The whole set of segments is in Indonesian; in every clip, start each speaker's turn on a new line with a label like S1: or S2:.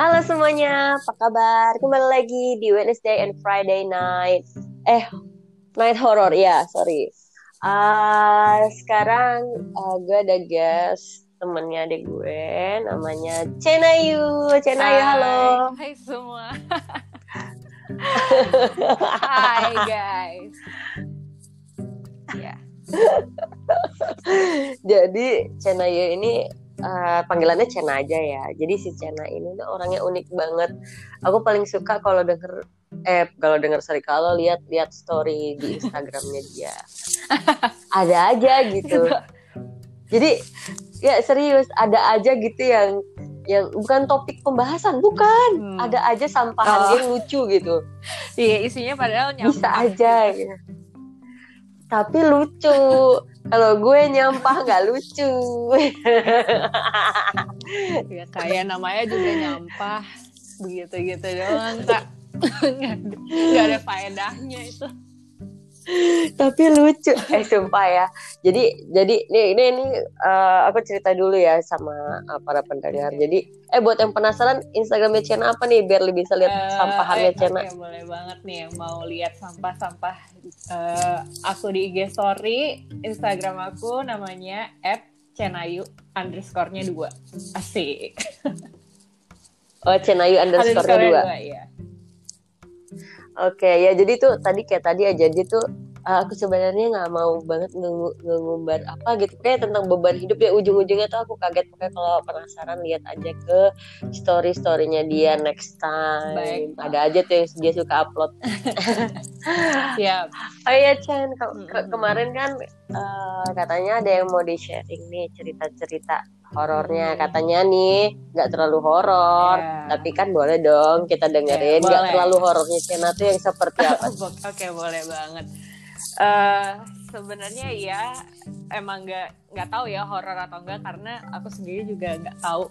S1: Halo semuanya, apa kabar? Kembali lagi di Wednesday and Friday night. Eh, night horror ya, sorry. Uh, sekarang uh, gue ada guest temennya adik gue, namanya Cenayu. Cenayu, halo.
S2: Hai semua. Hai guys. Ya.
S1: Jadi Cenayu ini uh, panggilannya Cena aja ya. Jadi si Cena ini tuh orangnya unik banget. Aku paling suka kalau denger eh kalau denger sorry kalau lihat-lihat story di Instagramnya dia. ada aja gitu. Jadi ya serius ada aja gitu yang yang bukan topik pembahasan bukan hmm. ada aja sampahan oh. yang lucu gitu
S2: iya isinya padahal nyampah
S1: bisa aja gitu. tapi lucu kalau gue nyampah nggak lucu.
S2: Ya kayak namanya juga nyampah. Begitu gitu doang tak nggak ada faedahnya itu
S1: tapi lucu. Eh sumpah ya. Jadi jadi nih ini ini uh, aku cerita dulu ya sama uh, para pendengar. Jadi eh buat yang penasaran Instagramnya Cena apa nih? Biar lebih bisa lihat uh, sampahannya eh, Cena.
S2: okay, boleh banget nih yang mau lihat sampah-sampah uh, aku di IG story Instagram aku namanya @cenayu underscore-nya dua. Asik.
S1: Oh Cenayu underscore-nya dua, dua ya. Oke okay, ya jadi tuh tadi kayak tadi aja jadi tuh uh, aku sebenarnya nggak mau banget ngumbar apa gitu. Kayak tentang beban hidup ya ujung-ujungnya tuh aku kaget. Pokoknya kalau penasaran lihat aja ke story storynya dia next time. Baik. ada aja tuh yang dia suka upload.
S2: Siap.
S1: Oh iya Chan. Ke ke kemarin kan uh, katanya ada yang mau di sharing nih cerita-cerita horornya katanya nih nggak terlalu horor yeah. tapi kan boleh dong kita dengerin nggak yeah, terlalu horornya Cina tuh yang seperti apa
S2: oke okay, boleh banget uh, sebenarnya ya emang nggak nggak tahu ya horor atau enggak karena aku sendiri juga nggak tahu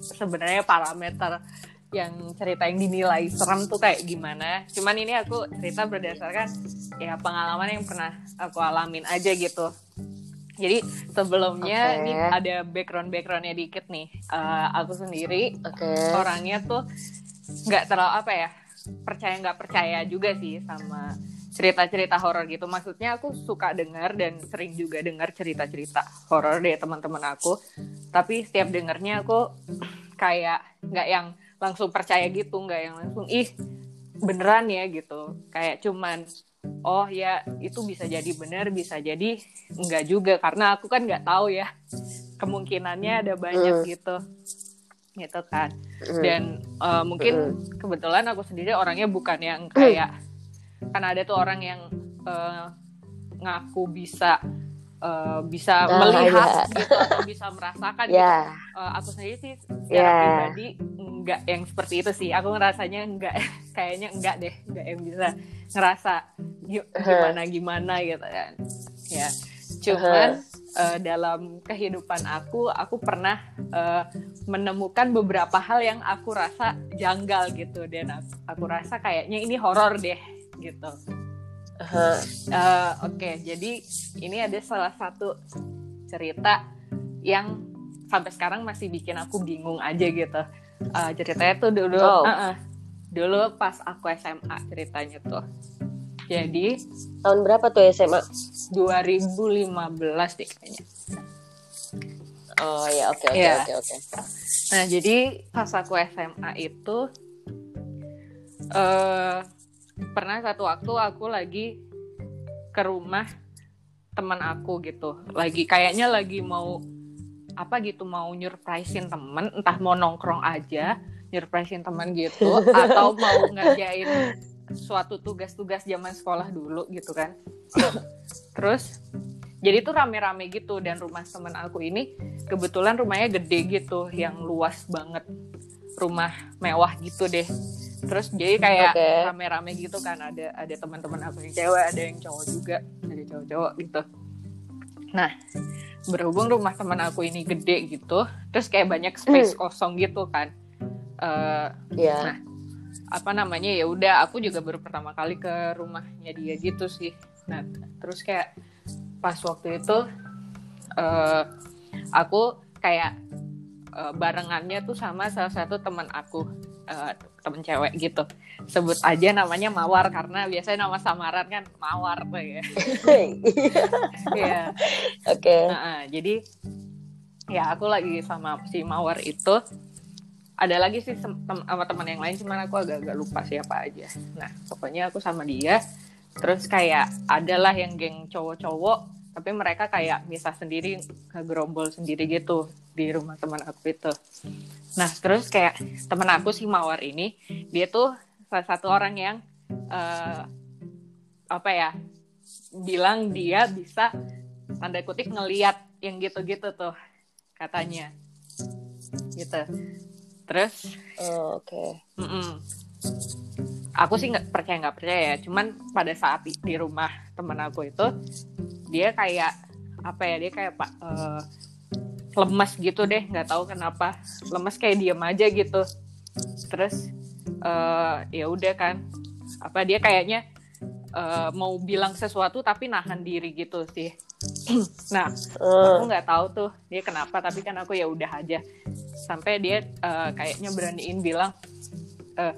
S2: sebenarnya parameter yang cerita yang dinilai serem tuh kayak gimana. Cuman ini aku cerita berdasarkan ya pengalaman yang pernah aku alamin aja gitu. Jadi sebelumnya okay. ini ada background backgroundnya dikit nih. Uh, aku sendiri okay. orangnya tuh nggak terlalu apa ya percaya nggak percaya juga sih sama cerita-cerita horor gitu. Maksudnya aku suka dengar dan sering juga dengar cerita-cerita horor dari teman-teman aku. Tapi setiap dengarnya aku kayak nggak yang langsung percaya gitu, nggak yang langsung ih beneran ya gitu. Kayak cuman oh ya itu bisa jadi benar bisa jadi enggak juga karena aku kan nggak tahu ya kemungkinannya ada banyak mm. gitu gitu kan mm. dan uh, mungkin mm. kebetulan aku sendiri orangnya bukan yang kayak kan ada tuh orang yang uh, ngaku bisa uh, bisa nah, melihat yeah. gitu atau bisa merasakan yeah. gitu. Uh, aku sendiri sih secara yeah. pribadi enggak yang seperti itu sih. Aku ngerasanya enggak kayaknya enggak deh, enggak yang bisa ngerasa gimana gimana gitu kan. Ya. Cuman uh, dalam kehidupan aku, aku pernah uh, menemukan beberapa hal yang aku rasa janggal gitu dan aku, aku rasa kayaknya ini horor deh gitu. Uh, Oke, okay, jadi ini ada salah satu cerita yang sampai sekarang masih bikin aku bingung aja gitu. Uh, ceritanya tuh dulu, oh. uh -uh, dulu pas aku SMA ceritanya tuh. Jadi
S1: tahun berapa tuh SMA?
S2: 2015 deh kayaknya.
S1: Oh ya, oke oke iya. oke oke.
S2: Nah, jadi pas aku SMA itu uh, pernah satu waktu aku lagi ke rumah teman aku gitu. Lagi kayaknya lagi mau apa gitu mau nyurprisein temen entah mau nongkrong aja nyurprisein temen gitu atau mau ngerjain suatu tugas-tugas zaman sekolah dulu gitu kan. Terus jadi tuh rame-rame gitu dan rumah temen aku ini kebetulan rumahnya gede gitu yang luas banget. Rumah mewah gitu deh terus jadi kayak okay. rame-rame gitu kan ada ada teman-teman aku yang cewek ada yang cowok juga ada cowok-cowok gitu nah berhubung rumah teman aku ini gede gitu terus kayak banyak space hmm. kosong gitu kan uh, eh, yeah. nah apa namanya ya udah aku juga baru pertama kali ke rumahnya dia gitu sih nah terus kayak pas waktu itu uh, aku kayak uh, barengannya tuh sama salah satu teman aku uh, temen cewek gitu. Sebut aja namanya mawar karena biasanya nama samaran kan mawar tuh ya.
S1: Iya. oke.
S2: Nah, jadi ya aku lagi sama si mawar itu. Ada lagi sih tem- sama teman yang lain cuman aku agak-agak lupa siapa aja. Nah pokoknya aku sama dia. Terus kayak adalah yang geng cowok-cowok tapi mereka kayak misah sendiri ngegerombol sendiri gitu di rumah teman aku itu. Nah terus kayak teman aku si mawar ini dia tuh salah satu orang yang eh, apa ya bilang dia bisa tanda kutip ngeliat yang gitu-gitu tuh katanya. Gitu. Terus
S1: Oh, oke.
S2: mm-mm. aku sih nggak percaya nggak percaya ya. Cuman pada saat di, di rumah temen aku itu dia kayak apa ya dia kayak pak eh, lemas gitu deh nggak tahu kenapa. Lemas kayak diem aja gitu. Terus eh, ya udah kan. Apa dia kayaknya eh, mau bilang sesuatu tapi nahan diri gitu sih. Nah aku nggak tahu tuh dia kenapa tapi kan aku ya udah aja. Sampai dia eh, kayaknya beraniin bilang eh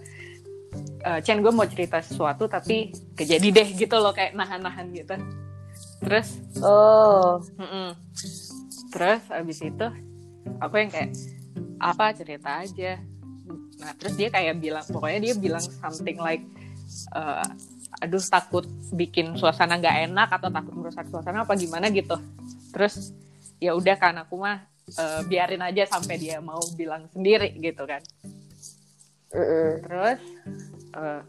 S2: eh, Chen gue mau cerita sesuatu tapi kejadi deh gitu loh kayak nahan-nahan gitu terus?
S1: Oh.
S2: Mm-mm. terus abis itu aku yang kayak apa? Cerita aja. Nah terus dia kayak bilang pokoknya dia bilang something like eh, aduh takut bikin suasana nggak enak atau takut merusak suasana apa gimana gitu. Terus ya udah kan aku mah eh, biarin aja sampai dia mau bilang sendiri gitu kan.
S1: Mm-mm.
S2: terus eh,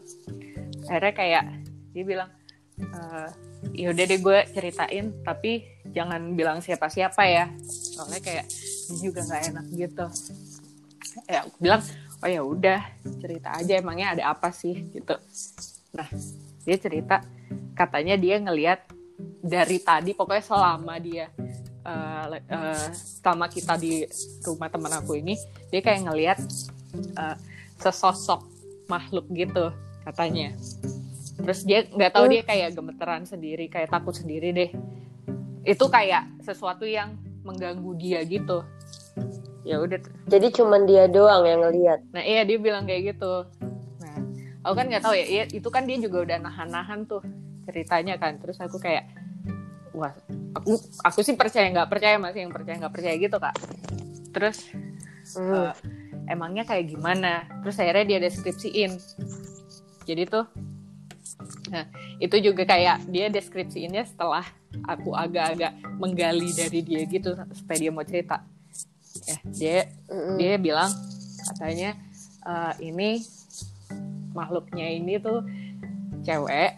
S2: akhirnya kayak dia bilang eh, ya udah deh gue ceritain tapi jangan bilang siapa-siapa ya. Soalnya kayak juga nggak enak gitu. Ya aku bilang oh ya udah cerita aja emangnya ada apa sih? Gitu. Nah dia cerita katanya dia ngelihat dari tadi pokoknya selama dia eh, le- eh, selama kita di rumah teman aku ini dia kayak ngelihat eh, sesosok makhluk gitu katanya terus dia nggak tahu dia kayak gemeteran sendiri kayak takut sendiri deh. Itu kayak sesuatu yang mengganggu dia gitu. Ya udah.
S1: Jadi cuman dia doang yang ngelihat
S2: nah iya dia bilang kayak gitu. Nah aku kan nggak tahu ya iya, itu kan dia juga udah nahan-nahan tuh ceritanya kan. Terus aku kayak wah aku aku sih percaya nggak percaya masih yang percaya nggak percaya gitu kak. Terus
S1: Hmm.
S2: eh, emangnya kayak gimana? Terus akhirnya dia deskripsiin. Jadi tuh nah itu juga kayak dia deskripsiinnya setelah aku agak-agak menggali dari dia gitu supaya dia mau cerita. Ya dia
S1: Mm-mm.
S2: dia bilang katanya eh, ini makhluknya ini tuh cewek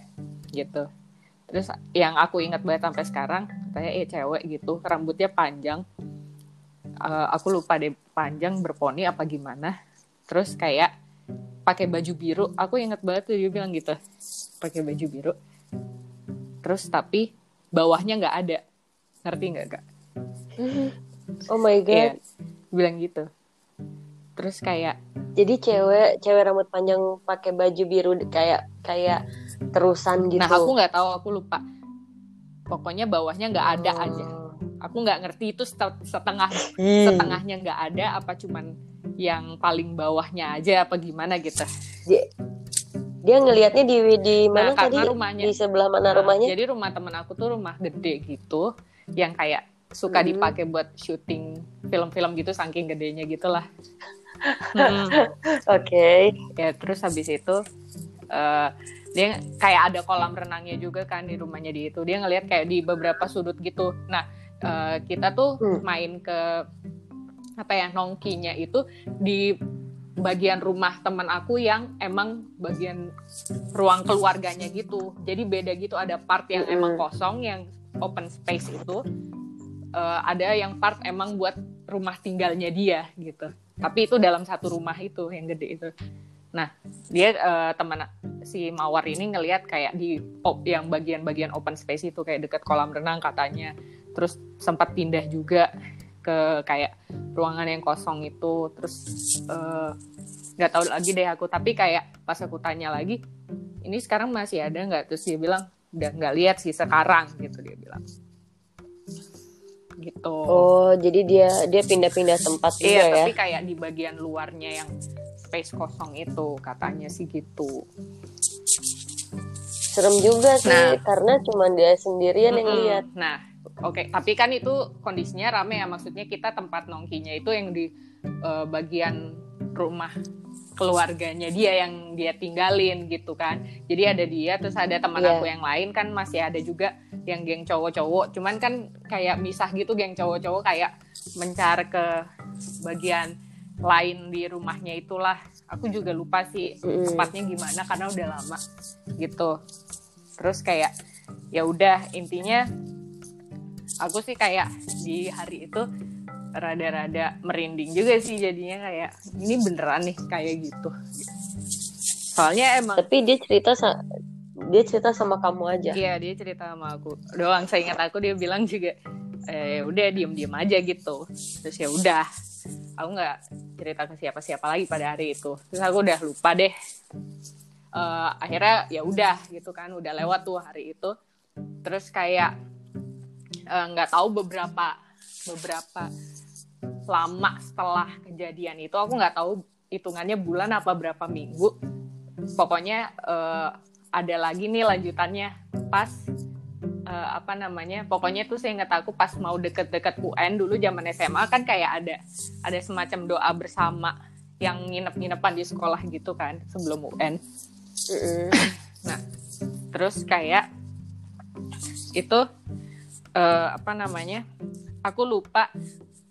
S2: gitu. Terus yang aku ingat banget sampai sekarang katanya eh cewek gitu. Rambutnya panjang. Eh, aku lupa deh panjang berponi apa gimana. Terus kayak pakai baju biru. Aku inget banget tuh dia bilang gitu pakai baju biru. Terus tapi bawahnya nggak ada. Ngerti nggak kak?
S1: Oh my god.
S2: Iya, bilang gitu. Terus kayak
S1: jadi cewek cewek rambut panjang pakai baju biru kayak kayak terusan gitu.
S2: Nah aku nggak tahu aku lupa. Pokoknya bawahnya nggak ada
S1: Oh.
S2: aja. Aku nggak ngerti itu set- setengah setengahnya nggak ada apa cuman yang paling bawahnya aja apa gimana gitu
S1: dia, ngelihatnya di di mana
S2: nah
S1: tadi?
S2: rumahnya.
S1: Di sebelah mana
S2: Nah,
S1: rumahnya?
S2: jadi rumah temen aku tuh rumah gede gitu yang kayak suka
S1: Hmm.
S2: dipakai buat syuting film-film gitu saking gedenya gitulah. Hmm.
S1: oke.
S2: Ya terus habis itu eh, dia kayak ada kolam renangnya juga kan di rumahnya dia itu. Dia ngelihat kayak di beberapa sudut gitu. Nah eh, kita tuh
S1: Hmm.
S2: main ke apa ya nongkinya itu di bagian rumah teman aku yang emang bagian ruang keluarganya gitu. Jadi beda gitu ada part yang emang kosong yang open space itu Eh, ada yang part emang buat rumah tinggalnya dia gitu. Tapi itu dalam satu rumah itu yang gede itu. Nah dia eh, teman si mawar ini ngelihat kayak di op- yang bagian-bagian open space itu kayak deket kolam renang katanya. Terus sempat pindah juga ke kayak ruangan yang kosong itu terus eh, nggak tahu lagi deh aku. Tapi kayak pas aku tanya lagi ini sekarang masih ada nggak? Terus dia bilang udah nggak lihat sih sekarang gitu dia bilang. Gitu.
S1: Oh jadi dia dia pindah-pindah tempat juga
S2: Iya,
S1: ya?
S2: tapi kayak di bagian luarnya yang space kosong itu katanya sih gitu.
S1: Serem juga sih
S2: Nah.
S1: karena cuma dia sendirian yang
S2: Mm-mm.
S1: lihat.
S2: Nah, oke, tapi kan itu kondisinya rame ya. Maksudnya kita tempat nongkinya itu yang di eh, bagian rumah keluarganya dia yang dia tinggalin gitu kan. Jadi ada dia terus ada teman
S1: Iya.
S2: aku yang lain kan masih ada juga yang geng cowok-cowok. Cuman kan kayak misah gitu geng cowok-cowok kayak mencar ke bagian lain di rumahnya itulah. Aku juga lupa sih
S1: Mm-mm.
S2: tempatnya gimana karena udah lama gitu. Terus kayak ya udah intinya aku sih kayak di hari itu rada-rada merinding juga sih jadinya kayak ini beneran nih kayak gitu. Soalnya emang
S1: tapi dia cerita sa- dia cerita sama kamu aja
S2: Iya dia cerita sama aku doang. Saya ingat aku dia bilang juga eh udah diem-diem aja gitu. Terus ya udah aku nggak cerita ke siapa-siapa lagi pada hari itu. Terus aku udah lupa deh. Eh, akhirnya ya udah gitu kan udah lewat tuh hari itu. Terus kayak eh, nggak tahu beberapa beberapa lama setelah kejadian itu aku nggak tahu hitungannya bulan apa berapa minggu. Pokoknya eh, ada lagi nih lanjutannya pas eh, apa namanya pokoknya tuh saya ingat aku pas mau deket-deket UN dulu zaman SMA kan kayak ada ada semacam doa bersama yang nginep-nginepan di sekolah gitu kan sebelum UN
S1: Mm-mm.
S2: terus kayak itu eh, apa namanya aku lupa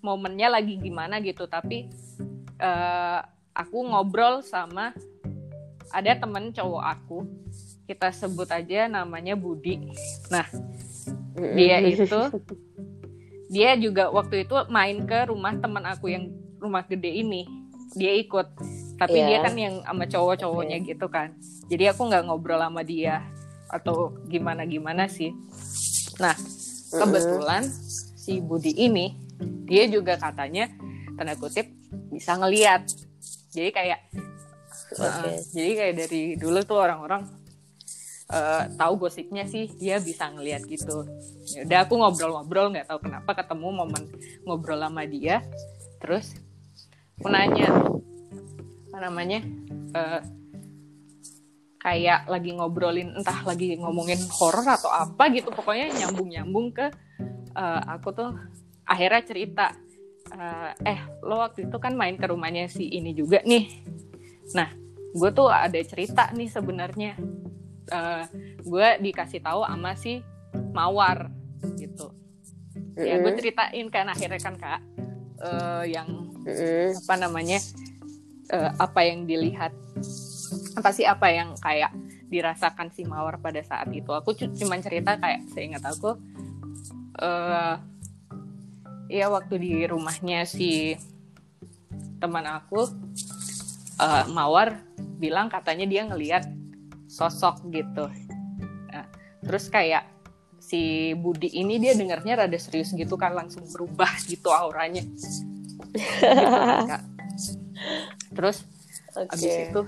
S2: momennya lagi gimana gitu tapi eh, aku ngobrol sama ada temen cowok aku kita sebut aja namanya Budi. Nah dia itu dia juga waktu itu main ke rumah teman aku yang rumah gede ini. Dia ikut tapi
S1: Iya.
S2: dia kan yang sama cowok-cowoknya gitu kan. Jadi aku nggak ngobrol sama dia atau gimana gimana sih. Nah kebetulan si Budi ini dia juga katanya tanda kutip bisa ngeliat. Jadi kayak
S1: Oke.
S2: uh, jadi kayak dari dulu tuh orang-orang eh, tahu gosipnya sih dia bisa ngeliat gitu. Ya udah aku ngobrol-ngobrol nggak tahu kenapa ketemu momen ngobrol sama dia. Terus aku nanya apa namanya eh, kayak lagi ngobrolin entah lagi ngomongin horor atau apa gitu. Pokoknya nyambung-nyambung ke eh, aku tuh akhirnya cerita eh, eh lo waktu itu kan main ke rumahnya si ini juga nih. Nah gue tuh ada cerita nih sebenarnya. Eh, gue dikasih tahu sama si mawar gitu. Ya gue ceritain kan akhirnya kan kak. Eh, yang
S1: Mm-mm.
S2: apa namanya eh, apa yang dilihat apa sih apa yang kayak dirasakan si mawar pada saat itu aku cu- cuman cerita kayak seingat aku eh ya waktu di rumahnya si teman aku eh, mawar bilang katanya dia ngelihat sosok gitu Nah, terus kayak si Budi ini dia dengarnya rada serius gitu kan langsung berubah gitu auranya gitu kan, Kak. terus
S1: Oke.
S2: abis itu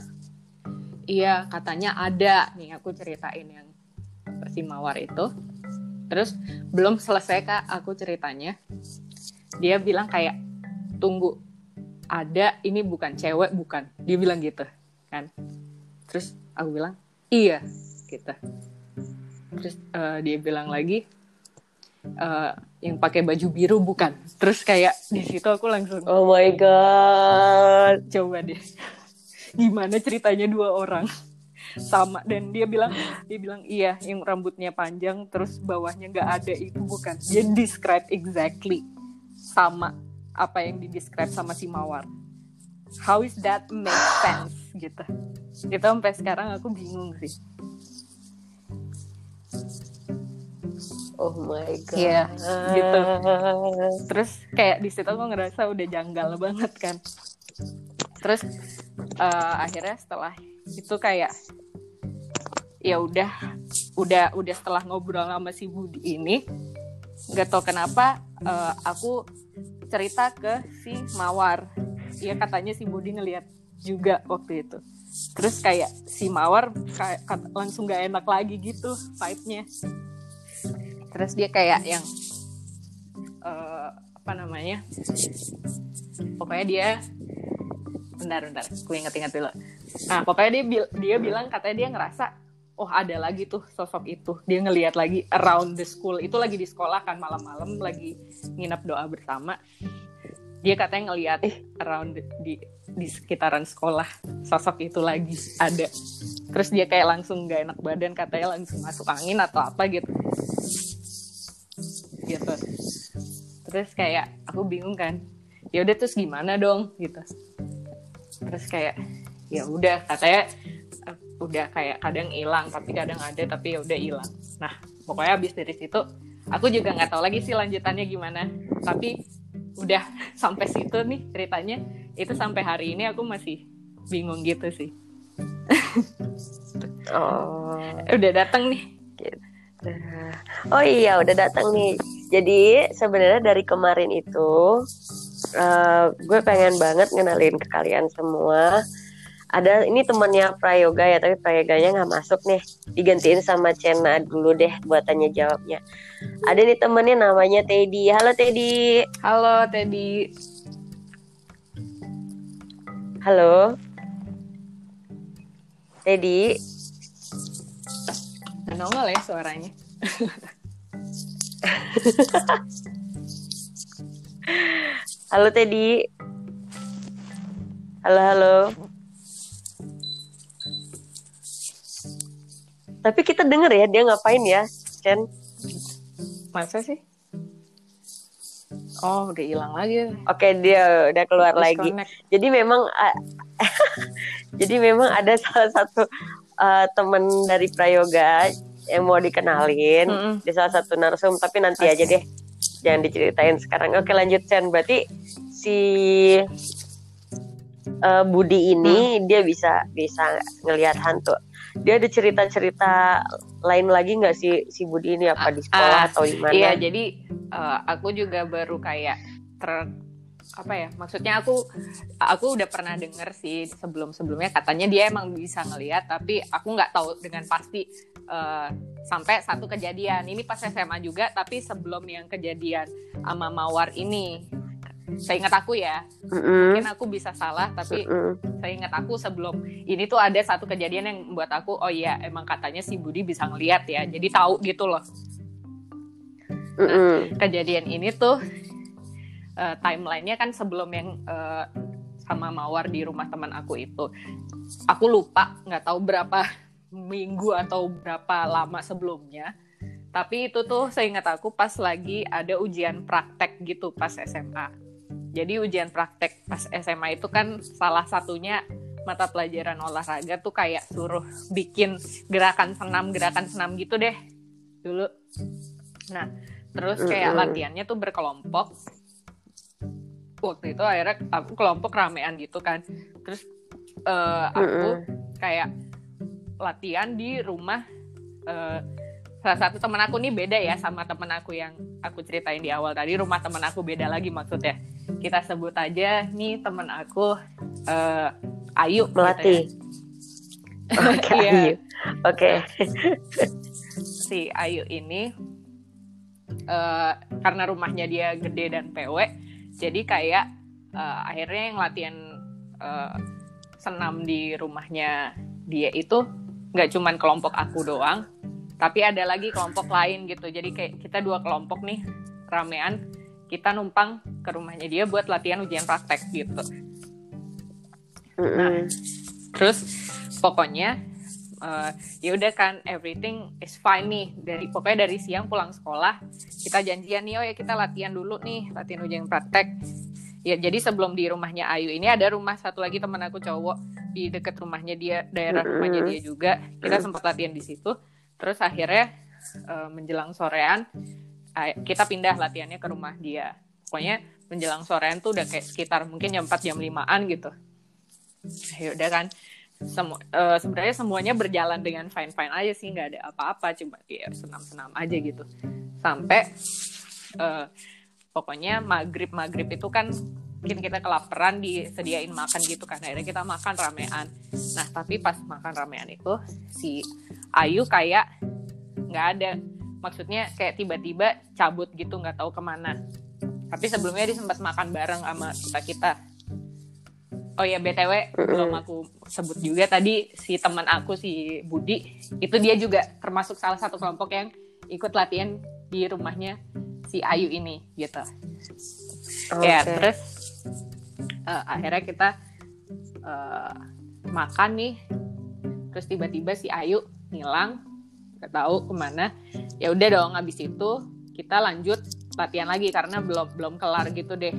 S2: iya katanya ada. Nih aku ceritain yang si mawar itu. Terus belum selesai kak aku ceritanya. Dia bilang kayak tunggu ada ini bukan cewek bukan. Dia bilang gitu kan. Terus aku bilang iya gitu. Terus eh, dia bilang lagi eh, yang pakai baju biru bukan. Terus kayak di situ aku langsung
S1: Oh my god.
S2: coba deh gimana ceritanya dua orang? Sama dan dia bilang dia bilang iya yang rambutnya panjang terus bawahnya nggak ada itu bukan. Dia describe exactly sama apa yang di describe sama si mawar. How is that make sense gitu. Itu sampai sekarang aku bingung sih.
S1: Oh my god.
S2: Iya, gitu. terus kayak di situ aku ngerasa udah janggal banget kan. Terus eh, akhirnya setelah itu kayak ya udah udah udah setelah ngobrol sama si Budi ini nggak tahu kenapa eh, aku cerita ke si Mawar. Iya katanya si Budi ngeliat juga waktu itu. Terus kayak si Mawar kayak langsung gak enak lagi gitu vibe-nya. Terus dia kayak yang eh, apa namanya pokoknya dia bentar bentar. Aku inget-inget dulu. Nah pokoknya dia dia bilang katanya dia ngerasa oh ada lagi tuh sosok itu. Dia ngelihat lagi around the school. Itu lagi di sekolah kan malam-malam lagi nginep doa bersama. Dia katanya ngelihat eh. around the- di di sekitaran sekolah sosok itu lagi ada. Terus dia kayak langsung gak enak badan katanya langsung masuk angin atau apa gitu. Gitu. Terus kayak aku bingung kan ya udah terus gimana dong? Gitu terus kayak ya udah katanya udah kayak kadang hilang tapi kadang ada tapi ya udah hilang. Nah pokoknya abis dari situ aku juga nggak tahu lagi sih lanjutannya gimana. Tapi udah sampai situ nih ceritanya. Itu sampai hari ini aku masih bingung gitu sih.
S1: Oh.
S2: udah datang nih.
S1: Oh iya, udah datang nih. Jadi sebenarnya dari kemarin itu eh, gue pengen banget ngenalin ke kalian semua. Ada ini temannya Prayoga ya, tapi Prayoganya nggak masuk nih. Digantiin sama Cena dulu deh buat tanya jawabnya. Ada nih temennya namanya Teddy. Halo Teddy.
S2: halo Teddy
S1: Halo. Teddy.
S2: Nongol ya suaranya
S1: Halo Teddy. Halo halo. Tapi kita denger ya dia ngapain ya, Chen?
S2: masa sih oh udah hilang lagi
S1: Oke dia udah keluar lagi. Jadi memang jadi memang ada salah satu uh, teman dari Prayoga yang mau dikenalin
S2: Mm-mm.
S1: di salah satu narsum tapi nanti
S2: Oke.
S1: aja deh jangan diceritain sekarang. Oke lanjut Chen berarti si uh, Budi ini dia bisa bisa ngelihat hantu. Dia ada cerita-cerita lain lagi nggak sih si Budi ini? Apa di sekolah
S2: Ah,
S1: atau di mana?
S2: Iya, jadi eh, aku juga baru kayak ter apa ya? Maksudnya aku aku udah pernah denger sih sebelum-sebelumnya katanya dia emang bisa ngelihat, tapi aku nggak tahu dengan pasti eh, sampai satu kejadian. Ini pas SMA juga, tapi sebelum yang kejadian sama Mawar ini. Saya ingat aku ya,
S1: Mm-mm.
S2: mungkin aku bisa salah, tapi
S1: Mm-mm.
S2: saya ingat aku sebelum ini tuh ada satu kejadian yang membuat aku oh iya emang katanya si Budi bisa ngelihat ya jadi tahu gitu loh
S1: Mm-mm.
S2: kejadian ini tuh eh, timelinenya kan sebelum yang eh, sama Mawar di rumah teman aku itu. Aku lupa nggak tahu berapa minggu atau berapa lama sebelumnya. Tapi itu tuh saya ingat aku pas lagi ada ujian praktek gitu pas SMA jadi ujian praktek pas SMA itu kan salah satunya mata pelajaran olahraga tuh kayak suruh bikin gerakan senam gerakan senam gitu deh dulu. Nah terus kayak latihannya tuh berkelompok waktu itu akhirnya aku kelompok ramean gitu kan terus eh, aku kayak latihan di rumah eh, salah satu teman aku nih beda ya sama teman aku yang aku ceritain di awal tadi rumah teman aku beda lagi maksudnya kita sebut aja nih teman aku eh, Ayu gitu ya.
S1: melatih oke
S2: Iya.
S1: Ayu. oke
S2: si Ayu ini eh, karena rumahnya dia gede dan PW jadi kayak eh, akhirnya yang latihan eh, senam di rumahnya dia itu nggak cuman kelompok aku doang tapi ada lagi kelompok lain gitu jadi kayak kita dua kelompok nih ramean kita numpang ke rumahnya dia buat latihan ujian praktek gitu
S1: Mm-mm.
S2: Terus pokoknya eh, ya udah kan everything is fine nih. Dari pokoknya dari siang pulang sekolah kita janjian nih oh ya kita latihan dulu nih latihan ujian praktek. Ya jadi sebelum di rumahnya Ayu ini ada rumah satu lagi teman aku cowok di deket rumahnya dia daerah rumahnya dia juga. Kita sempat latihan di situ. Terus akhirnya eh, menjelang sorean kita pindah latihannya ke rumah dia. Pokoknya menjelang sorean tuh udah kayak sekitar mungkin jam 4 jam 5an gitu. Ya udah kan Semu- eh, sebenarnya semuanya berjalan dengan fine fine aja sih nggak ada apa-apa cuma ya senam senam aja gitu. Sampai eh, pokoknya maghrib maghrib itu kan mungkin kita kelaparan disediain makan gitu kan. Akhirnya kita makan ramean. Nah tapi pas makan ramean itu si Ayu kayak nggak ada. Maksudnya kayak tiba-tiba cabut gitu nggak tahu ke mana. Tapi sebelumnya dia sempat makan bareng sama kita kita oh ya btw belum aku sebut juga tadi si teman aku si Budi itu dia juga termasuk salah satu kelompok yang ikut latihan di rumahnya si Ayu ini gitu. Ya
S1: Oke.
S2: terus eh, akhirnya kita eh, makan nih. Terus tiba-tiba si Ayu hilang nggak tahu ke mana. Ya udah dong habis itu kita lanjut latihan lagi karena belum belum kelar gitu deh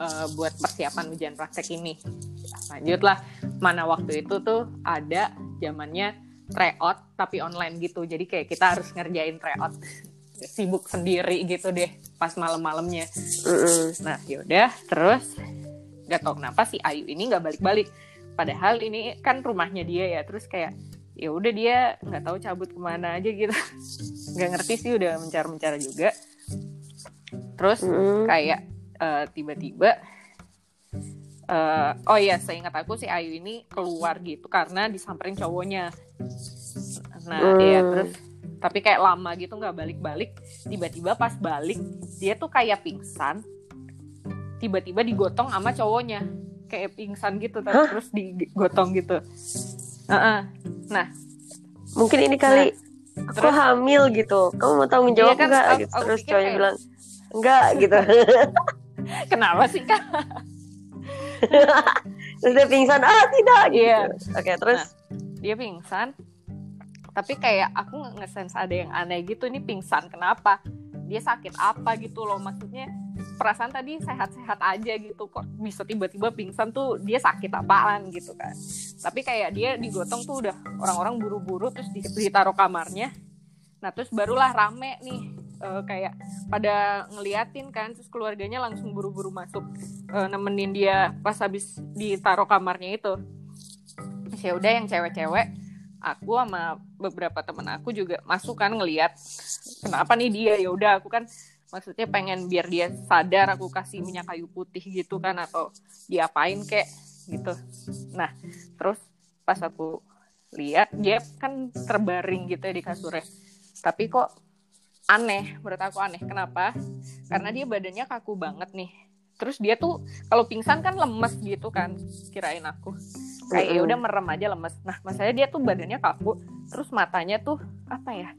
S2: eh, buat persiapan ujian praktek ini lanjutlah mana waktu itu tuh ada zamannya tryout tapi online gitu jadi kayak kita harus ngerjain tryout sibuk sendiri gitu deh pas malam-malamnya. Nah, yaudah, terus nggak tahu kenapa si Ayu ini nggak balik-balik. Padahal ini kan rumahnya dia ya, terus kayak ya udah dia nggak tahu cabut ke mana aja gitu. Nggak ngerti sih udah mencar-mencar juga. Terus kayak eh, tiba-tiba eh, oh iya seingat aku si Ayu ini keluar gitu karena disamperin cowoknya nah
S1: Hmm.
S2: iya terus tapi kayak lama gitu nggak balik-balik tiba-tiba pas balik dia tuh kayak pingsan tiba-tiba digotong sama cowoknya kayak pingsan gitu
S1: Hah?
S2: terus digotong gitu Heeh. nah
S1: Mungkin ini kali aku
S2: terus-
S1: hamil gitu. Kamu mau tanggung jawab
S2: Iya kan,
S1: nggak?
S2: aku-
S1: gitu.
S2: aku
S1: Terus cowoknya
S2: kayak-
S1: bilang enggak gitu.
S2: kenapa sih kak?
S1: Terus dia pingsan, ah tidak gitu.
S2: Iya.
S1: Oke, terus?
S2: Dia pingsan. Tapi kayak aku nge- nge-sense ada yang aneh gitu ini pingsan kenapa? Dia sakit apa? gitu loh. Maksudnya perasaan tadi sehat-sehat aja gitu kok. Bisa tiba-tiba pingsan tuh dia sakit apaan gitu kan. Tapi kayak dia digotong tuh udah orang-orang buru-buru terus di- ditaruh kamarnya. Nah terus barulah rame nih eh, kayak pada ngeliatin kan terus keluarganya langsung buru-buru masuk eh, nemenin dia pas habis ditaruh kamarnya itu. Ya udah yang cewek-cewek aku sama beberapa temen aku juga masuk kan ngeliat kenapa nih dia? Ya udah aku kan maksudnya pengen biar dia sadar aku kasih minyak kayu putih gitu kan atau diapain kek gitu. Nah terus pas aku lihat dia kan terbaring gitu ya di kasurnya. Tapi kok aneh menurut aku aneh. Kenapa? Karena dia badannya kaku banget nih. Terus dia tuh kalau pingsan kan lemes gitu kan kirain aku. Kayak ya udah merem aja lemes. Nah masalahnya dia tuh badannya kaku terus matanya tuh apa ya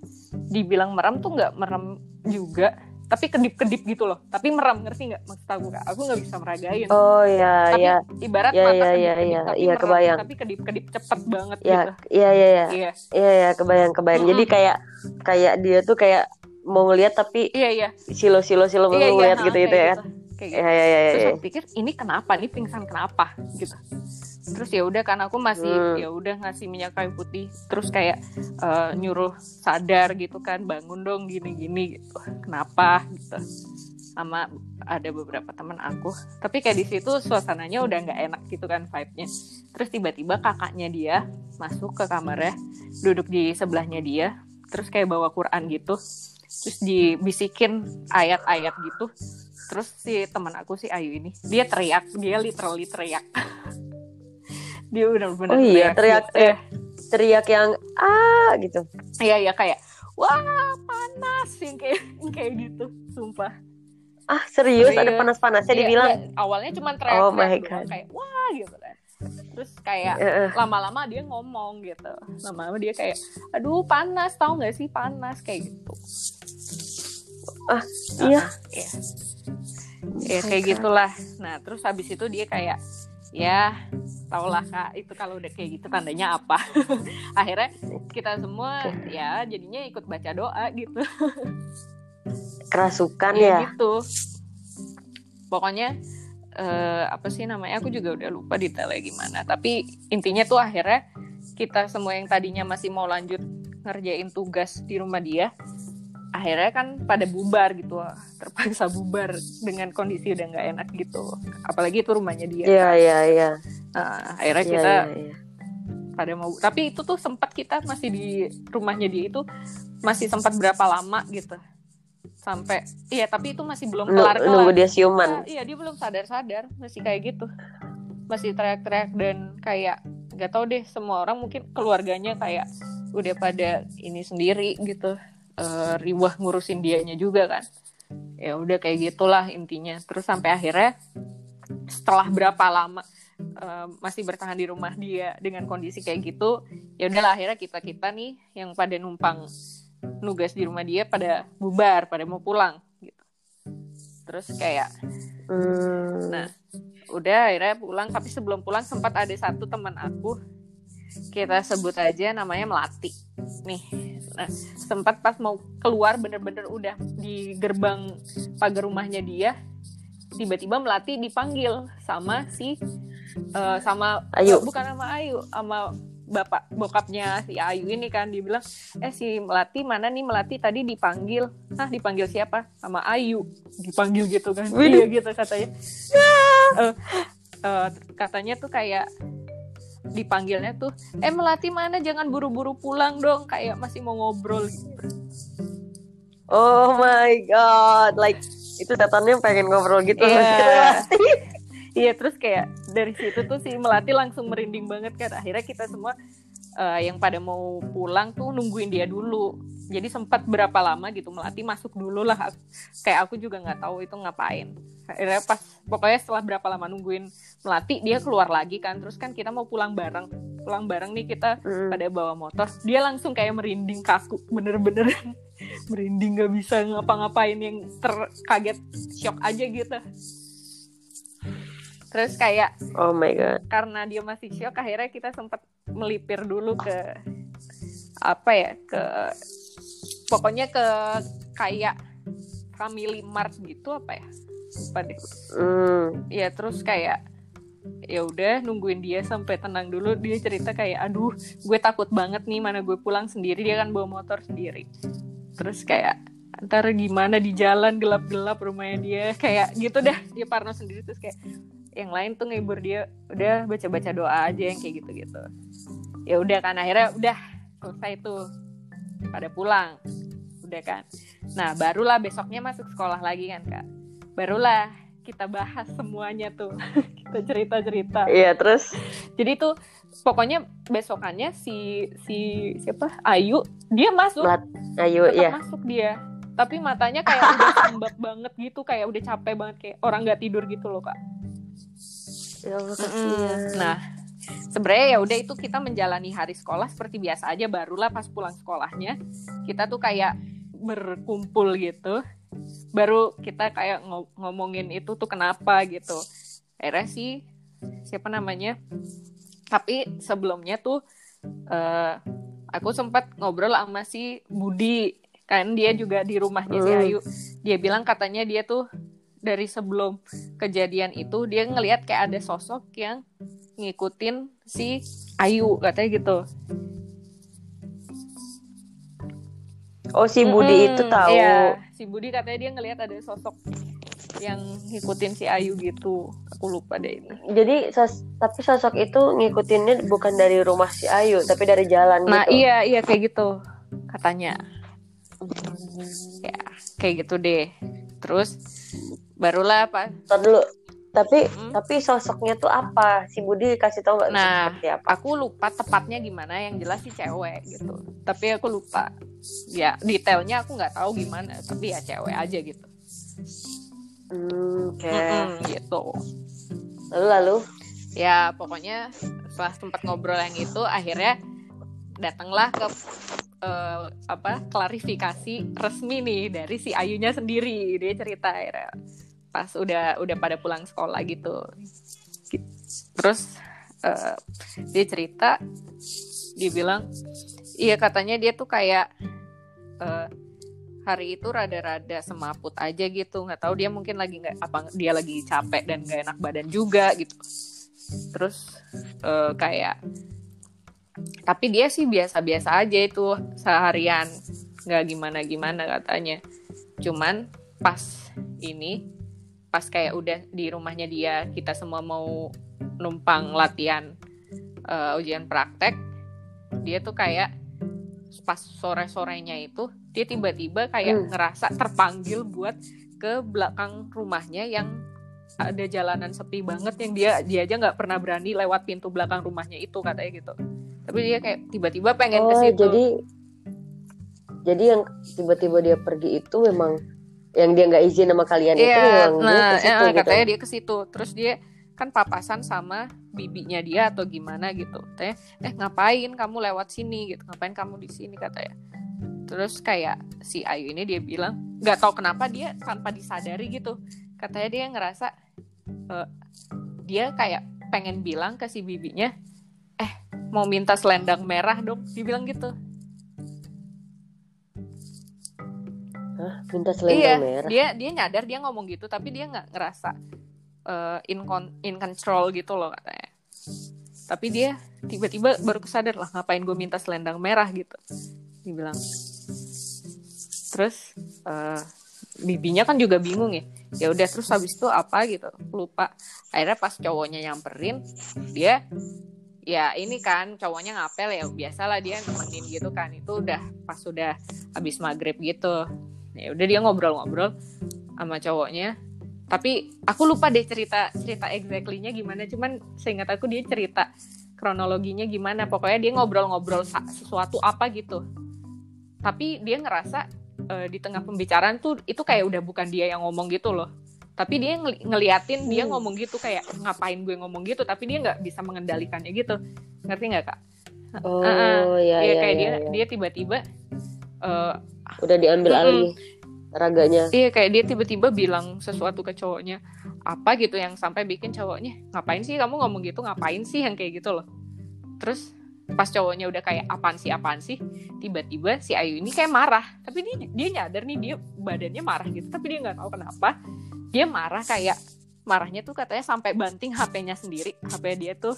S2: dibilang merem tuh nggak merem juga tapi kedip-kedip gitu loh. Tapi merem ngerti nggak maksud aku? Kak aku nggak bisa meragain.
S1: Oh ya
S2: tapi
S1: ya
S2: ibarat
S1: Ya,
S2: mata
S1: ya, ya,
S2: kedip-kedip
S1: ya,
S2: tapi
S1: iya,
S2: merem,
S1: kebayang.
S2: tapi kedip-kedip cepet banget
S1: ya
S2: gitu.
S1: iya iya iya.
S2: Iya.
S1: Iya ya, kebayang kebayang. Jadi
S2: Mm-mm.
S1: kayak kayak dia tuh kayak mau ngeliat tapi
S2: iya iya.
S1: silo silo silo
S2: iya iya.
S1: ngeliat
S2: ha,
S1: gitu gitu
S2: kayak
S1: ya.
S2: gitu. kayak gitu.
S1: Ya ya ya ya.
S2: terus
S1: ya.
S2: aku pikir ini kenapa? Nih pingsan kenapa? Gitu. Terus ya udah kan aku masih
S1: Hmm.
S2: ya udah ngasih minyak kayu putih terus kayak eh, nyuruh sadar gitu kan bangun dong gini gini gitu. Kenapa? Gitu. Sama ada beberapa teman aku. Tapi kayak di situ suasananya udah nggak enak gitu kan vibe-nya. Terus tiba-tiba kakaknya dia masuk ke kamarnya duduk di sebelahnya dia terus kayak bawa Quran gitu terus dibisikin ayat-ayat gitu terus si teman aku si Ayu ini dia teriak dia literally teriak dia benar-benar
S1: Oh iya, teriak-
S2: gitu. Eh,
S1: Teriak yang ah gitu.
S2: iya iya kayak wah panas yang kayak kayak gitu sumpah
S1: Ah serius ada
S2: Serius.
S1: panas panasnya
S2: Iya,
S1: dibilang.
S2: iya, awalnya cuma teriak
S1: Oh my God.
S2: kayak wah gitu kan terus kayak
S1: Heeh.
S2: lama-lama dia ngomong gitu lama-lama dia kayak aduh panas tahu nggak sih panas kayak gitu
S1: Ah, iya.
S2: Iya. Ya kayak gitulah. Nah, terus habis itu dia kayak ya tau lah kak itu kalau udah kayak gitu tandanya apa akhirnya kita semua ya jadinya ikut baca doa gitu
S1: Kerasukan
S2: Iya
S1: ya.
S2: gitu pokoknya eh, apa sih namanya aku juga udah lupa detailnya gimana tapi intinya tuh akhirnya kita semua yang tadinya masih mau lanjut ngerjain tugas di rumah dia akhirnya kan pada bubar gitu terpaksa bubar dengan kondisi udah nggak enak gitu apalagi itu rumahnya dia
S1: Iya iya iya.
S2: Nah, akhirnya
S1: Iya
S2: kita
S1: iya, iya.
S2: pada mau tapi itu tuh sempat kita masih di rumahnya dia itu masih sempat berapa lama gitu sampai iya tapi itu masih belum
S1: Nu-
S2: kelar
S1: Nunggu
S2: kelar
S1: dia siuman.
S2: iya dia belum sadar sadar masih kayak gitu masih teriak-teriak dan kayak nggak tahu deh semua orang mungkin keluarganya kayak udah pada ini sendiri gitu eh riwah ngurusin dianya juga kan. Ya udah kayak gitulah intinya. Terus sampai akhirnya setelah berapa lama uh, masih bertahan di rumah dia dengan kondisi kayak gitu ya udahlah akhirnya kita kita nih yang pada numpang nugas di rumah dia pada bubar pada mau pulang gitu. Terus kayak
S1: Hmm.
S2: nah udah akhirnya pulang tapi sebelum pulang sempat ada satu teman aku kita sebut aja namanya Melati. Nih nah sempat pas mau keluar bener-bener udah di gerbang pagar rumahnya dia tiba-tiba Melati dipanggil sama si eh, sama
S1: Ayu.
S2: bukan sama Ayu sama bapak bokapnya si Ayu ini kan dia bilang eh si Melati mana nih? Melati tadi dipanggil. Ah dipanggil siapa? Sama Ayu. Dipanggil gitu kan.
S1: Widih.
S2: iya gitu katanya. Eh, eh, katanya tuh kayak dipanggilnya tuh eh Melati mana jangan buru-buru pulang dong kayak masih mau ngobrol gitu.
S1: Oh my god, like itu setannya pengen ngobrol gitu.
S2: Iya. Iya terus kayak dari situ tuh si Melati langsung merinding banget kan akhirnya kita semua eh, yang pada mau pulang tuh nungguin dia dulu. Jadi sempat berapa lama gitu Melati masuk dulu lah. Kayak aku juga nggak tahu itu ngapain. Akhirnya pas pokoknya setelah berapa lama nungguin Melati dia keluar lagi kan. Terus kan kita mau pulang bareng. Pulang bareng nih kita
S1: Mm.
S2: pada bawa motor. Dia langsung kayak merinding kaku bener-bener merinding nggak bisa ngapa-ngapain. Yang terkaget shock aja gitu terus kayak
S1: Oh my god.
S2: karena dia masih shock akhirnya kita sempat melipir dulu ke apa ya ke pokoknya ke kayak family mart gitu apa ya? Lupa deh.
S1: Hmm.
S2: ya terus kayak ya udah nungguin dia sampai tenang dulu. Dia cerita kayak aduh gue takut banget nih mana gue pulang sendiri. Dia kan bawa motor sendiri. Terus kayak ntar gimana di jalan gelap-gelap rumahnya dia. Kayak gitu dah dia parno sendiri. Terus kayak yang lain tuh ngibur dia udah baca-baca doa aja yang kayak gitu-gitu. Ya udah kan akhirnya udah selesai tuh. Pada pulang udah kan. Nah barulah besoknya masuk sekolah lagi kan kak. Barulah kita bahas semuanya tuh. Kita cerita cerita
S1: Iya, terus?
S2: Jadi tuh pokoknya besokannya si si siapa? Ayu dia masuk.
S1: Melat- Ayu
S2: tetap
S1: ya.
S2: masuk dia. Tapi matanya kayak udah sembab banget gitu kayak udah capek banget kayak orang nggak tidur gitu loh kak
S1: Ya. Allah,
S2: nah sebenarnya ya udah itu kita menjalani hari sekolah seperti biasa aja barulah pas pulang sekolahnya kita tuh kayak berkumpul gitu. Baru kita kayak ngo- ngomongin itu tuh kenapa gitu. Akhirnya sih siapa namanya? Tapi sebelumnya tuh eh, aku sempat ngobrol sama si Budi. Kan dia juga di rumahnya si
S1: Hmm.
S2: Ayu. Dia bilang katanya dia tuh dari sebelum kejadian itu dia ngelihat kayak ada sosok yang ngikutin si Ayu katanya gitu
S1: Oh, si Budi
S2: Mm-mm,
S1: itu tahu.
S2: Iya, si Budi katanya dia ngelihat ada sosok yang ngikutin si Ayu gitu. Aku lupa deh ini.
S1: Jadi sos- tapi sosok itu ngikutinnya bukan dari rumah si Ayu, tapi dari jalan
S2: Nah,
S1: gitu.
S2: iya iya kayak gitu katanya. Ya, kayak gitu deh. Terus barulah apa?
S1: Ntar dulu. Tapi
S2: Mm.
S1: tapi sosoknya tuh apa? Si Budi kasih tahu nggak
S2: Nah,
S1: seperti apa?
S2: Aku lupa tepatnya gimana yang jelas sih cewek gitu. Tapi aku lupa. Ya, detailnya aku nggak tahu gimana, tapi ya cewek aja gitu.
S1: Hmm, Oke.
S2: Mm-mm, gitu.
S1: Lalu lalu.
S2: ya pokoknya setelah sempat ngobrol yang itu akhirnya datanglah ke eh, apa klarifikasi resmi nih dari si Ayunya sendiri dia cerita akhirnya pas udah udah pada pulang sekolah gitu. Gi- terus eh, dia cerita dia bilang iya katanya dia tuh kayak eh, hari itu rada-rada semaput aja gitu. Nggak tahu dia mungkin lagi nggak apa dia lagi capek dan nggak enak badan juga gitu. Terus eh, kayak tapi dia sih biasa-biasa aja itu seharian. Nggak gimana-gimana katanya. Cuman pas ini pas kayak udah di rumahnya dia kita semua mau numpang latihan eh, ujian praktek dia tuh kayak pas sore-sorenya itu dia tiba-tiba kayak
S1: Hmm.
S2: ngerasa terpanggil buat ke belakang rumahnya yang ada jalanan sepi banget yang dia dia aja nggak pernah berani lewat pintu belakang rumahnya itu katanya gitu tapi dia kayak tiba-tiba pengen ke
S1: Oh,
S2: situ
S1: jadi jadi yang tiba-tiba dia pergi itu memang yang dia nggak izin sama kalian itu
S2: Iya,
S1: dia
S2: nah
S1: ke situ
S2: eh,
S1: gitu.
S2: katanya dia ke situ. Terus dia kan papasan sama bibinya dia atau gimana gitu. Katanya eh ngapain kamu lewat sini gitu? Ngapain kamu di sini? katanya. Terus kayak si Ayu ini dia bilang nggak tahu kenapa dia tanpa disadari gitu. Katanya dia ngerasa uh, dia kayak pengen bilang ke si bibinya eh mau minta selendang merah dong. Dibilang gitu
S1: Hah, minta selendang
S2: iya,
S1: merah.
S2: dia dia nyadar dia ngomong gitu tapi dia nggak ngerasa uh, in con in control gitu loh katanya. Tapi dia tiba-tiba baru kesadar lah ngapain gue minta selendang merah gitu dibilang. Terus uh, bibinya kan juga bingung ya. Ya udah terus habis itu apa gitu lupa. Akhirnya pas cowoknya nyamperin dia ya ini kan cowoknya ngapel ya biasalah dia nemenin gitu kan. Itu udah pas sudah habis maghrib gitu ya udah dia ngobrol-ngobrol sama cowoknya. Tapi aku lupa deh cerita cerita exactly-nya gimana. Cuman seingat aku dia cerita kronologinya gimana. Pokoknya dia ngobrol-ngobrol sesuatu apa gitu. Tapi dia ngerasa uh, di tengah pembicaraan tuh itu kayak udah bukan dia yang ngomong gitu loh. Tapi dia ng ngeliatin dia hmm. ngomong gitu kayak ngapain gue ngomong gitu? Tapi dia nggak bisa mengendalikannya gitu. Ngerti nggak kak?
S1: Oh uh, iya,
S2: iya,
S1: iya
S2: kayak
S1: iya,
S2: dia
S1: iya.
S2: dia tiba-tiba uh,
S1: udah diambil alih raganya.
S2: Iya kayak dia tiba-tiba bilang sesuatu ke cowoknya. Apa gitu yang sampai bikin cowoknya ngapain sih kamu ngomong gitu? Ngapain sih? Yang kayak gitu loh. Terus pas cowoknya udah kayak apaan sih apaan sih? Tiba-tiba si Ayu ini kayak marah. Tapi dia dia nyadar nih dia badannya marah gitu. Tapi dia nggak tahu kenapa. Dia marah kayak marahnya tuh katanya sampai banting HP-nya sendiri. HP dia tuh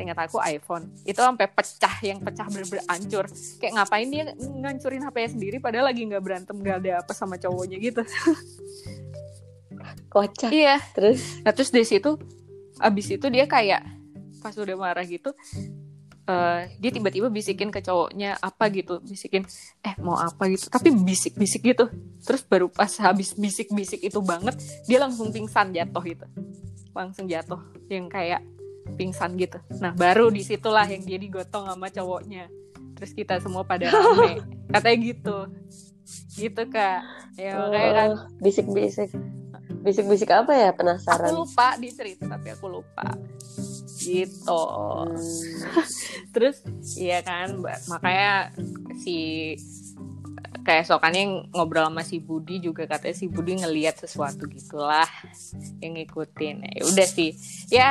S2: seingat aku iPhone. Itu sampai pecah yang pecah bener-bener hancur. Kayak ngapain dia ngancurin HP-nya sendiri padahal lagi nggak berantem nggak ada apa sama cowoknya gitu.
S1: Kocak.
S2: Iya.
S1: Terus?
S2: Nah terus di situ abis itu dia kayak pas udah marah gitu uh, dia tiba-tiba bisikin ke cowoknya apa gitu. Bisikin eh mau apa gitu? Tapi bisik-bisik gitu. Terus baru pas habis bisik-bisik itu banget dia langsung pingsan jatuh gitu. Langsung jatuh. Yang kayak pingsan gitu. Nah baru di situlah yang dia digotong sama cowoknya. Terus kita semua pada rame. Katanya gitu. Gitu kak. Ya kayak kan
S1: oh, bisik-bisik. Bisik-bisik apa ya? Penasaran.
S2: Aku lupa di cerita tapi aku lupa. Gitu. Hmm. terus iya kan makanya si keesokannya ngobrol sama si Budi juga katanya si Budi ngelihat sesuatu gitulah yang ngikutin. Ya udah sih. Ya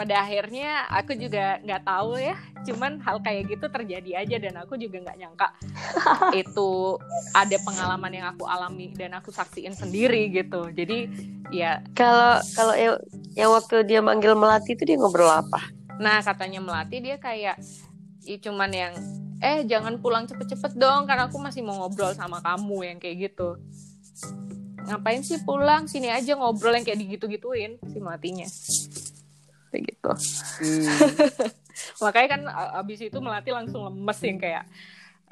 S2: pada akhirnya aku juga nggak tahu ya. Cuman hal kayak gitu terjadi aja dan aku juga nggak nyangka itu ada pengalaman yang aku alami dan aku saksiin sendiri gitu. Jadi ya.
S1: Kalau kalau yang, yang waktu dia manggil melati itu dia ngobrol apa?
S2: Nah katanya melati dia kayak ya cuman yang eh jangan pulang cepet-cepet dong karena aku masih mau ngobrol sama kamu yang kayak gitu. Ngapain sih pulang? Sini aja ngobrol yang kayak digitu-gituin si matinya kayak gitu hmm. makanya kan abis itu melati langsung lemes yang kayak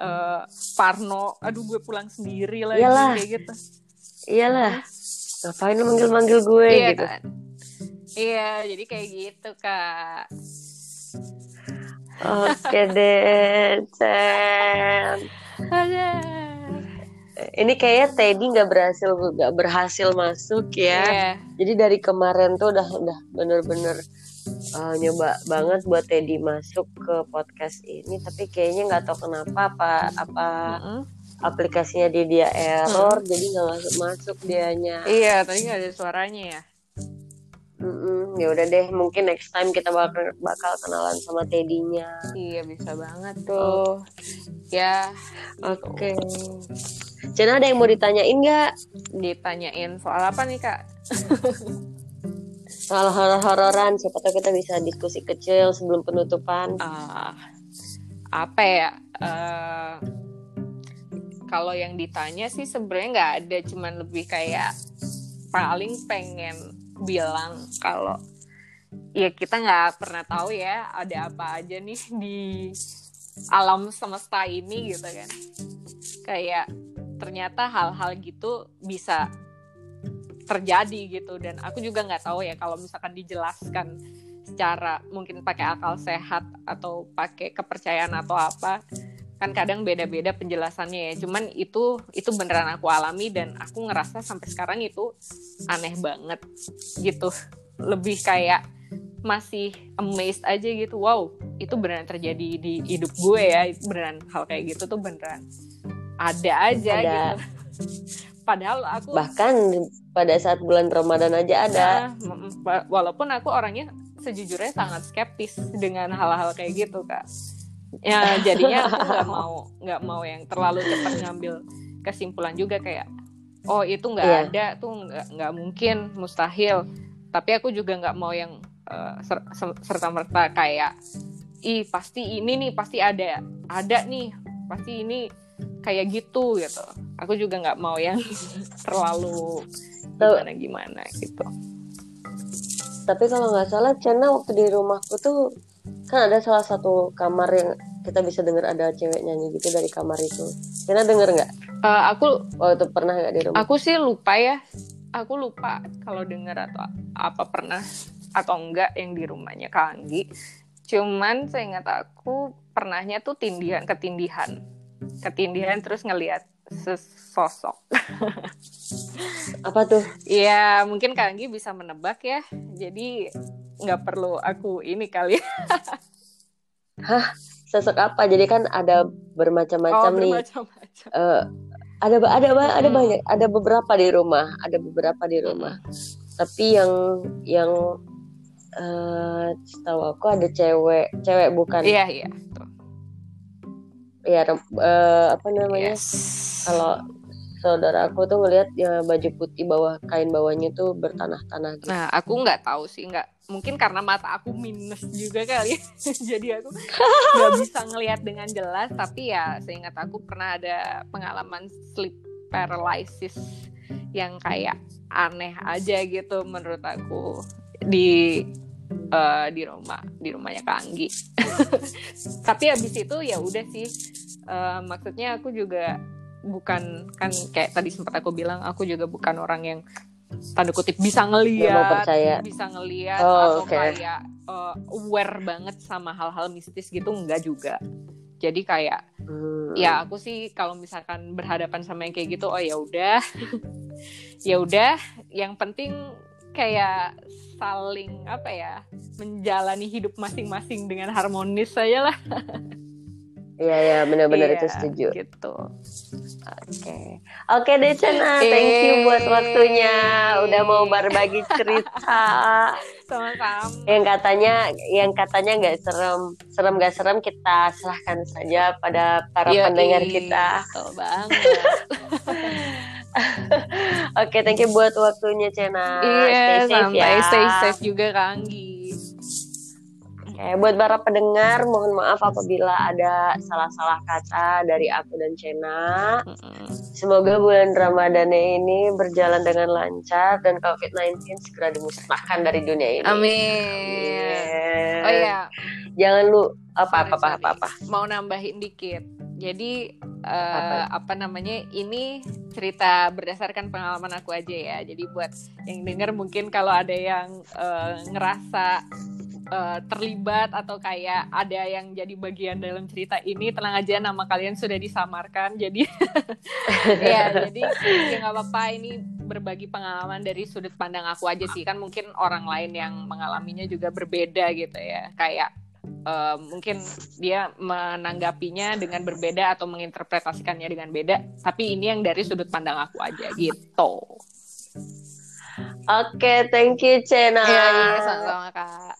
S2: uh, Parno aduh gue pulang sendiri lagi
S1: iyalah.
S2: kayak gitu
S1: iyalah ngapain lu manggil-manggil gue
S2: iya,
S1: gitu
S2: kan? iya jadi kayak gitu kak
S1: oke deh Chen ini kayaknya Teddy nggak berhasil nggak berhasil masuk ya. Yeah. Jadi dari kemarin tuh udah udah bener-bener uh, nyoba banget buat Teddy masuk ke podcast ini tapi kayaknya nggak tahu kenapa apa apa mm -hmm. aplikasinya di dia error mm. jadi nggak masuk masuk dianya
S2: iya tadi nggak ada suaranya ya
S1: Mm -mm, ya udah deh mungkin next time kita bakal bakal kenalan sama Teddy-nya
S2: iya bisa banget tuh oh. ya
S1: oke okay. Cina ada yang mau ditanyain nggak
S2: ditanyain soal apa nih kak
S1: soal horor-hororan siapa tahu kita bisa diskusi kecil sebelum penutupan.
S2: Uh, apa ya? Uh, kalau yang ditanya sih sebenarnya nggak ada cuman lebih kayak paling pengen bilang kalau ya kita nggak pernah tahu ya ada apa aja nih di alam semesta ini gitu kan. Kayak ternyata hal-hal gitu bisa terjadi gitu. Dan aku juga nggak tahu ya kalau misalkan dijelaskan secara mungkin pakai akal sehat atau pakai kepercayaan atau apa kan kadang beda-beda penjelasannya ya. Cuman itu itu beneran aku alami dan aku ngerasa sampai sekarang itu aneh banget gitu. Lebih kayak masih amazed aja gitu. Wow itu beneran terjadi di hidup gue ya. Beneran hal kayak gitu tuh beneran ada aja
S1: Ada.
S2: gitu padahal aku
S1: bahkan pada saat bulan Ramadan aja ada.
S2: Nah, wa- walaupun aku orangnya sejujurnya sangat skeptis dengan hal-hal kayak gitu kak. Ya jadinya aku nggak mau nggak mau yang terlalu cepat ngambil kesimpulan juga kayak oh itu nggak
S1: Iya.
S2: ada tuh nggak nggak mungkin mustahil. Tapi aku juga nggak mau yang serta merta kayak ih pasti ini nih pasti ada ada nih pasti ini kayak gitu gitu. Aku juga nggak mau yang terlalu gimana gimana gitu.
S1: Tapi kalau nggak salah Cena waktu di rumahku tuh kan ada salah satu kamar yang kita bisa dengar ada cewek nyanyi gitu dari kamar itu. Cena denger nggak?
S2: Eh, aku
S1: waktu pernah nggak di rumah?
S2: aku sih lupa ya. Aku lupa kalau dengar atau apa pernah atau enggak yang di rumahnya Kak Anggi. Cuman saya ingat aku pernahnya tuh tindihan ketindihan ketindihan terus ngelihat sesosok.
S1: Apa tuh?
S2: Ya mungkin Kak Anggi bisa menebak ya. Jadi nggak perlu aku ini kali.
S1: Sosok apa? Jadi kan ada bermacam-macam
S2: oh,
S1: nih.
S2: bermacam-macam.
S1: Eh, ada ada ada banyak ada beberapa di rumah ada beberapa di rumah. Tapi yang yang eh setahu aku ada cewek cewek bukan?
S2: Iya iya tuh.
S1: Ya eh, apa namanya?
S2: Yes.
S1: Kalau saudara aku tuh ngelihat ya baju putih bawah kain bawahnya tuh bertanah-tanah gitu.
S2: Nah, aku nggak tahu sih, nggak mungkin karena mata aku minus juga kali, jadi aku nggak bisa ngelihat dengan jelas. Tapi ya, seingat aku pernah ada pengalaman sleep paralysis yang kayak aneh aja gitu menurut aku. Di eh, di rumah di rumahnya Kak Anggi. tapi habis itu ya udah sih, Eh, maksudnya aku juga bukan kan kayak tadi sempat aku bilang aku juga bukan orang yang tanda kutip bisa ngeliat bisa ngeliat
S1: Oh,
S2: atau
S1: oke.
S2: kayak uh, aware banget sama hal-hal mistis gitu enggak juga jadi kayak
S1: Hmm.
S2: ya aku sih kalau misalkan berhadapan sama yang kayak gitu oh ya udah ya udah yang penting kayak saling apa ya menjalani hidup masing-masing dengan harmonis saja lah
S1: Iya ya benar-benar
S2: Iya,
S1: itu setuju.
S2: gitu
S1: Oke. Oke deh Cena, thank you buat waktunya. Udah mau berbagi cerita.
S2: sama-sama
S1: Yang katanya yang katanya nggak serem, serem nggak serem kita serahkan saja pada para
S2: Yoi,
S1: pendengar kita.
S2: betul banget
S1: Oke, thank you buat waktunya Cena.
S2: iya
S1: Stay safe
S2: santai
S1: ya.
S2: stay safe juga Kak Anggi
S1: Oke, buat para pendengar, mohon maaf apabila ada salah-salah kata dari aku dan Cena. Semoga bulan Ramadan ini berjalan dengan lancar dan COVID-19 segera dimusnahkan dari dunia ini.
S2: Amin.
S1: Amin.
S2: Oh iya,
S1: Jangan lu apa apa apa apa.
S2: mau nambahin dikit. Jadi eh,
S1: Apa?
S2: namanya? Ini cerita berdasarkan pengalaman aku aja ya. Jadi buat yang denger mungkin kalau ada yang eh, ngerasa eh, terlibat atau kayak ada yang jadi bagian dalam cerita ini, tenang aja nama kalian sudah disamarkan. Jadi ya, jadi ya nggak apa-apa ini berbagi pengalaman dari sudut pandang aku aja sih. Kan mungkin orang lain yang mengalaminya juga berbeda gitu ya. Kayak eh, mungkin dia menanggapinya dengan berbeda atau menginterpretasikannya dengan beda tapi ini yang dari sudut pandang aku aja gitu
S1: Oke, thank you Cena.
S2: Iya, sama-sama kak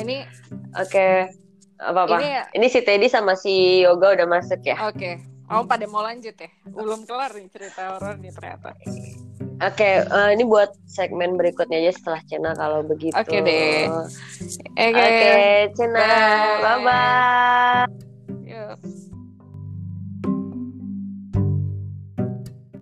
S2: ini
S1: Oke. Apa apa?
S2: ini
S1: Ini si Teddy sama si Yoga udah masuk ya.
S2: oke oh pada mau lanjut ya belum kelar nih cerita horor nih ternyata
S1: Oke, eh, ini buat segmen berikutnya aja setelah Cena kalau begitu.
S2: Oke deh.
S1: Oke, Cena.
S2: Bye.
S1: Bye bye.